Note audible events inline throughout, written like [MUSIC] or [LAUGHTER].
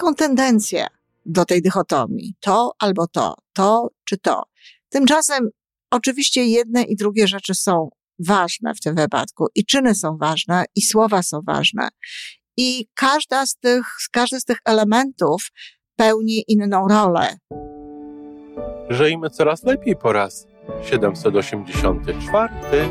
taką tendencję do tej dychotomii. To albo to, to czy to. Tymczasem oczywiście jedne i drugie rzeczy są ważne w tym wypadku i czyny są ważne i słowa są ważne. I każda z tych, każdy z tych elementów pełni inną rolę. Żyjmy coraz lepiej po raz 784.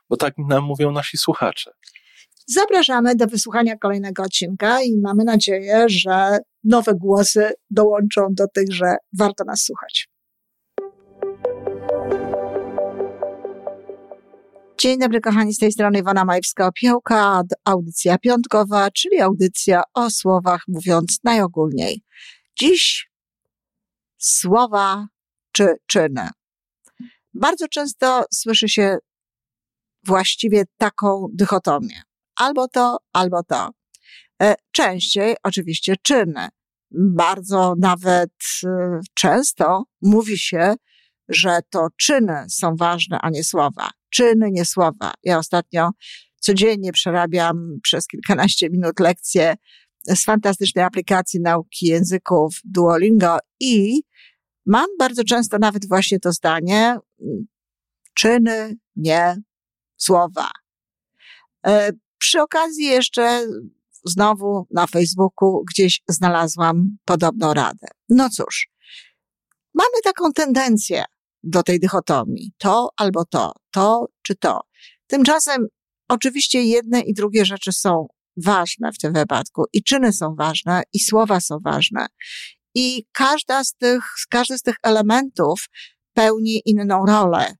bo tak nam mówią nasi słuchacze. Zapraszamy do wysłuchania kolejnego odcinka i mamy nadzieję, że nowe głosy dołączą do tych, że warto nas słuchać. Dzień dobry, kochani, z tej strony Iwona Majewska-Opiełka, audycja piątkowa, czyli audycja o słowach, mówiąc najogólniej. Dziś słowa czy czyny. Bardzo często słyszy się właściwie taką dychotomię. Albo to, albo to. E, częściej oczywiście czyny. Bardzo nawet e, często mówi się, że to czyny są ważne, a nie słowa. Czyny, nie słowa. Ja ostatnio codziennie przerabiam przez kilkanaście minut lekcje z fantastycznej aplikacji nauki języków Duolingo i mam bardzo często nawet właśnie to zdanie, czyny, nie słowa. E, przy okazji jeszcze znowu na Facebooku gdzieś znalazłam podobną radę. No cóż, mamy taką tendencję do tej dychotomii. To albo to, to czy to. Tymczasem oczywiście jedne i drugie rzeczy są ważne w tym wypadku i czyny są ważne i słowa są ważne. I każda z tych, każdy z tych elementów pełni inną rolę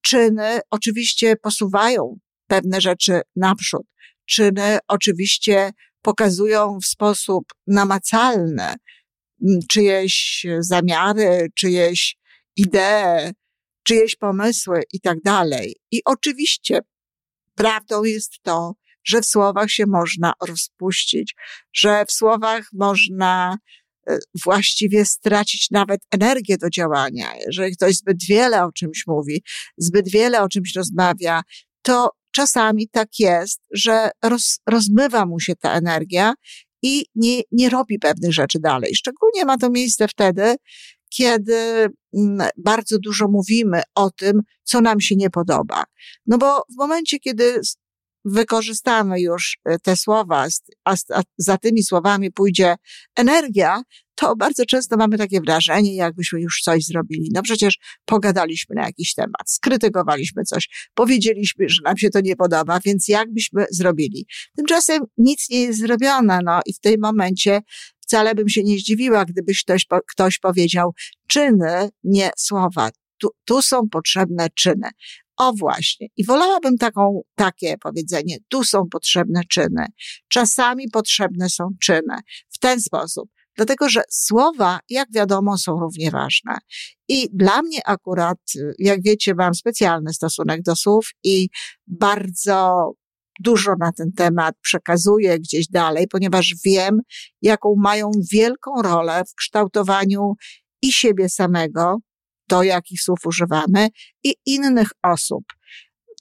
czyny oczywiście posuwają pewne rzeczy naprzód. Czyny oczywiście pokazują w sposób namacalny czyjeś zamiary, czyjeś idee, czyjeś pomysły i tak dalej. I oczywiście prawdą jest to, że w słowach się można rozpuścić, że w słowach można właściwie stracić nawet energię do działania. Jeżeli ktoś zbyt wiele o czymś mówi, zbyt wiele o czymś rozmawia, to czasami tak jest, że roz, rozmywa mu się ta energia i nie, nie robi pewnych rzeczy dalej. Szczególnie ma to miejsce wtedy, kiedy mm, bardzo dużo mówimy o tym, co nam się nie podoba. No bo w momencie, kiedy wykorzystamy już e, te słowa, a za tymi słowami pójdzie energia, to bardzo często mamy takie wrażenie, jakbyśmy już coś zrobili. No przecież pogadaliśmy na jakiś temat, skrytykowaliśmy coś, powiedzieliśmy, że nam się to nie podoba, więc jakbyśmy zrobili. Tymczasem nic nie jest zrobione, no i w tym momencie wcale bym się nie zdziwiła, gdyby ktoś, ktoś powiedział czyny, nie słowa. Tu, tu są potrzebne czyny. O właśnie. I wolałabym taką, takie powiedzenie. Tu są potrzebne czyny. Czasami potrzebne są czyny. W ten sposób. Dlatego, że słowa, jak wiadomo, są równie ważne. I dla mnie akurat, jak wiecie, mam specjalny stosunek do słów i bardzo dużo na ten temat przekazuję gdzieś dalej, ponieważ wiem, jaką mają wielką rolę w kształtowaniu i siebie samego, to jakich słów używamy, i innych osób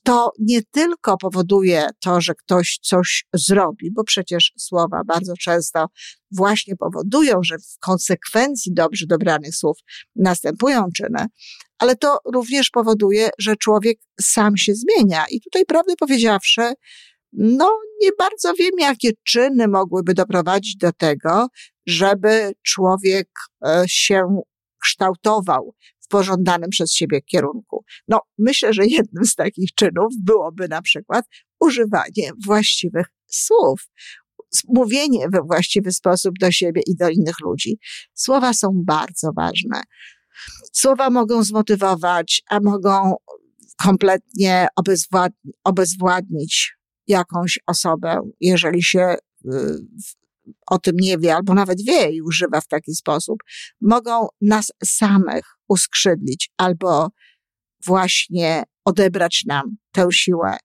to nie tylko powoduje to, że ktoś coś zrobi, bo przecież słowa bardzo często właśnie powodują, że w konsekwencji dobrze dobranych słów następują czyny, ale to również powoduje, że człowiek sam się zmienia. I tutaj, prawdę powiedziawszy, no, nie bardzo wiem, jakie czyny mogłyby doprowadzić do tego, żeby człowiek e, się kształtował w pożądanym przez siebie kierunku. No, myślę, że jednym z takich czynów byłoby na przykład używanie właściwych słów, mówienie we właściwy sposób do siebie i do innych ludzi. Słowa są bardzo ważne. Słowa mogą zmotywować, a mogą kompletnie obezwładnić jakąś osobę, jeżeli się y, o tym nie wie, albo nawet wie i używa w taki sposób, mogą nas samych uskrzydlić albo właśnie odebrać nam tę siłę.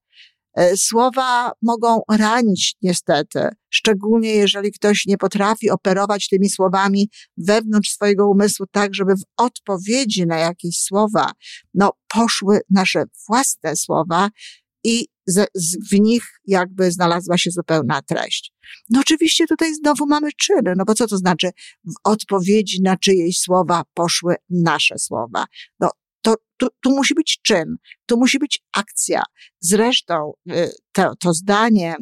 E, słowa mogą ranić niestety, szczególnie jeżeli ktoś nie potrafi operować tymi słowami wewnątrz swojego umysłu tak, żeby w odpowiedzi na jakieś słowa, no, poszły nasze własne słowa i z, z, w nich jakby znalazła się zupełna treść. No oczywiście tutaj znowu mamy czyny, no bo co to znaczy w odpowiedzi na czyjeś słowa poszły nasze słowa? No to, tu, tu musi być czyn, tu musi być akcja. Zresztą y, to, to zdanie,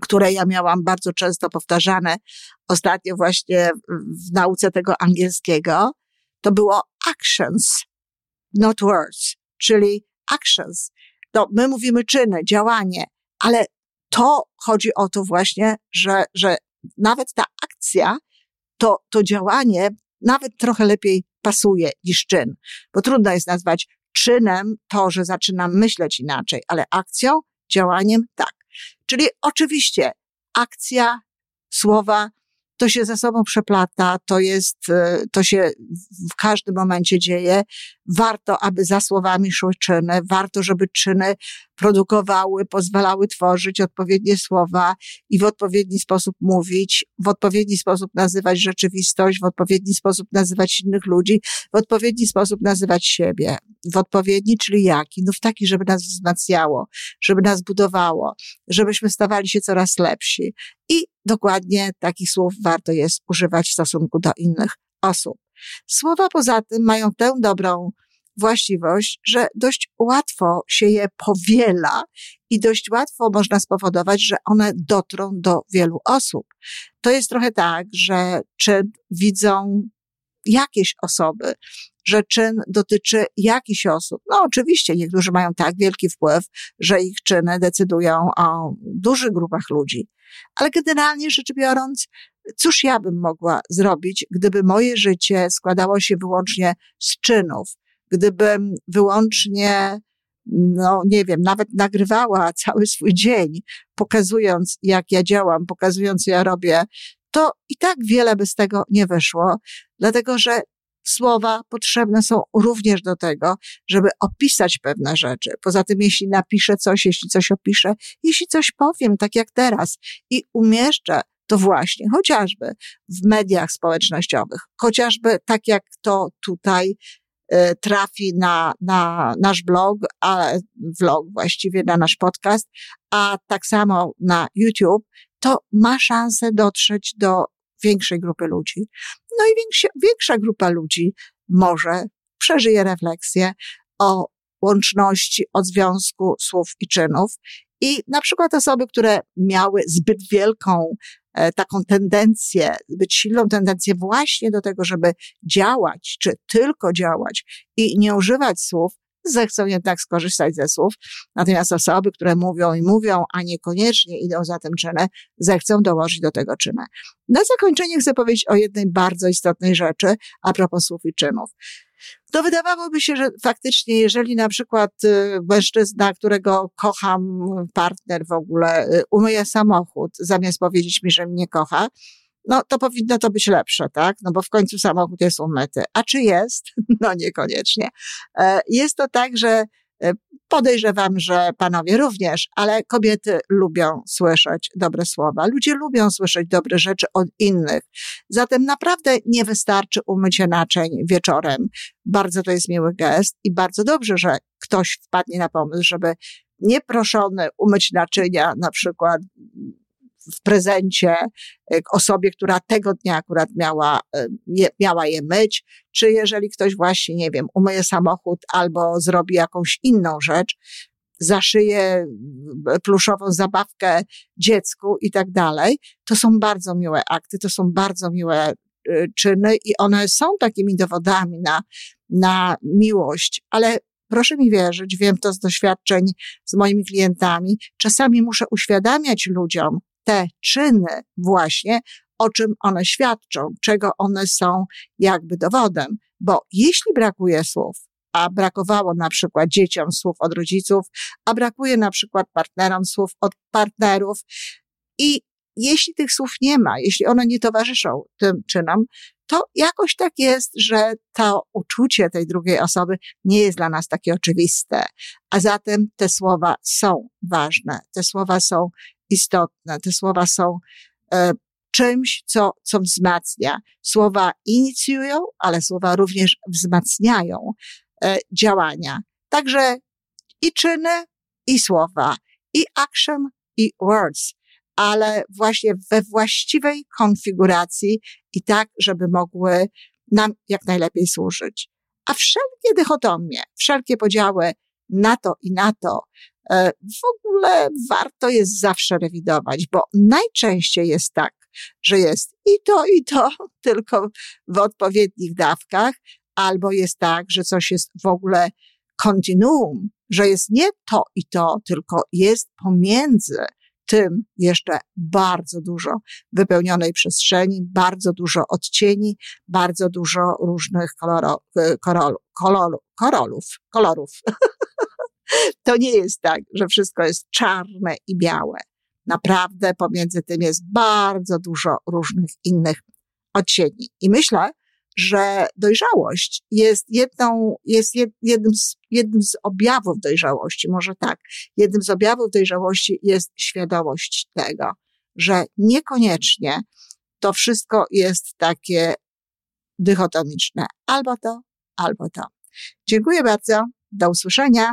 które ja miałam bardzo często powtarzane ostatnio właśnie w nauce tego angielskiego, to było actions, not words, czyli actions. To my mówimy czyny, działanie, ale to chodzi o to właśnie, że, że nawet ta akcja, to, to działanie nawet trochę lepiej pasuje niż czyn. Bo trudno jest nazwać czynem to, że zaczynam myśleć inaczej, ale akcją, działaniem tak. Czyli oczywiście akcja, słowa, to się ze sobą przeplata, to jest, e, to się w każdym momencie dzieje. Warto, aby za słowami szły czyny, warto, żeby czyny produkowały, pozwalały tworzyć odpowiednie słowa i w odpowiedni sposób mówić, w odpowiedni sposób nazywać rzeczywistość, w odpowiedni sposób nazywać innych ludzi, w odpowiedni sposób nazywać siebie. W odpowiedni, czyli jaki? No w taki, żeby nas wzmacniało, żeby nas budowało, żebyśmy stawali się coraz lepsi. I dokładnie takich słów warto jest używać w stosunku do innych osób. Słowa poza tym mają tę dobrą właściwość, że dość łatwo się je powiela i dość łatwo można spowodować, że one dotrą do wielu osób. To jest trochę tak, że czyn widzą jakieś osoby, że czyn dotyczy jakichś osób. No oczywiście niektórzy mają tak wielki wpływ, że ich czyny decydują o dużych grupach ludzi. Ale generalnie rzecz biorąc, cóż ja bym mogła zrobić, gdyby moje życie składało się wyłącznie z czynów, gdybym wyłącznie, no nie wiem, nawet nagrywała cały swój dzień, pokazując, jak ja działam, pokazując, co ja robię, to i tak wiele by z tego nie wyszło, dlatego że słowa potrzebne są również do tego, żeby opisać pewne rzeczy. Poza tym, jeśli napiszę coś, jeśli coś opiszę, jeśli coś powiem, tak jak teraz, i umieszczę to właśnie chociażby w mediach społecznościowych, chociażby tak jak to tutaj e, trafi na, na nasz blog, a vlog właściwie na nasz podcast, a tak samo na YouTube, to ma szansę dotrzeć do większej grupy ludzi. No i większa, większa grupa ludzi może przeżyje refleksję o łączności, o związku słów i czynów. I na przykład osoby, które miały zbyt wielką taką tendencję, zbyt silną tendencję właśnie do tego, żeby działać, czy tylko działać i nie używać słów, zechcą jednak skorzystać ze słów. Natomiast osoby, które mówią i mówią, a niekoniecznie idą za tym czynem, zechcą dołożyć do tego czynę. Na zakończenie chcę powiedzieć o jednej bardzo istotnej rzeczy a propos słów i czynów. To wydawałoby się, że faktycznie, jeżeli na przykład y, mężczyzna, którego kocham, partner w ogóle, y, umyje samochód, zamiast powiedzieć mi, że mnie kocha, no to powinno to być lepsze, tak? No bo w końcu samochód jest umyty. A czy jest? [LAUGHS] No niekoniecznie. E, jest to tak, że Podejrzewam, że panowie również, ale kobiety lubią słyszeć dobre słowa. Ludzie lubią słyszeć dobre rzeczy od innych. Zatem naprawdę nie wystarczy umycie naczyń wieczorem. Bardzo to jest miły gest i bardzo dobrze, że ktoś wpadnie na pomysł, żeby nieproszony umyć naczynia, na przykład w prezencie e, osobie, która tego dnia akurat miała, e, miała je myć, czy jeżeli ktoś właśnie, nie wiem, umyje samochód albo zrobi jakąś inną rzecz, zaszyje e, pluszową zabawkę dziecku i tak dalej, to są bardzo miłe akty, to są bardzo miłe czyny i one są takimi dowodami na, na miłość, ale proszę mi wierzyć, wiem to z doświadczeń z moimi klientami, czasami muszę uświadamiać ludziom, te czyny właśnie, o czym one świadczą, czego one są jakby dowodem. Bo jeśli brakuje słów, a brakowało na przykład dzieciom słów od rodziców, a brakuje na przykład partnerom słów od partnerów. I jeśli tych słów nie ma, jeśli one nie towarzyszą tym czynom, to jakoś tak jest, że to uczucie tej drugiej osoby nie jest dla nas takie oczywiste. A zatem te słowa są ważne, te słowa są istotne, te słowa są e, czymś, co, co wzmacnia. Słowa inicjują, ale słowa również wzmacniają e, działania. Także i czyny, i słowa, i action, i words, ale właśnie we właściwej konfiguracji i tak, żeby mogły nam jak najlepiej służyć. A wszelkie dychotomie, wszelkie podziały na to i na to, w ogóle warto jest zawsze rewidować, bo najczęściej jest tak, że jest i to, i to, [LAUGHS] tylko w odpowiednich dawkach, albo jest tak, że coś jest w ogóle kontinuum, że jest nie to i to, tylko jest pomiędzy tym jeszcze bardzo dużo wypełnionej przestrzeni, bardzo dużo odcieni, bardzo dużo różnych koloro, kolorów, kolorów, kolorów. [LAUGHS] to nie jest tak, że wszystko jest czarne i białe. Naprawdę pomiędzy tym jest bardzo dużo różnych innych odcieni. I myślę, że dojrzałość jest jedną, jest jednym z, jednym z objawów dojrzałości, może tak. Jednym z objawów dojrzałości jest świadomość tego, że niekoniecznie to wszystko jest takie dychotomiczne. Albo to, albo to. Dziękuję bardzo. Do usłyszenia.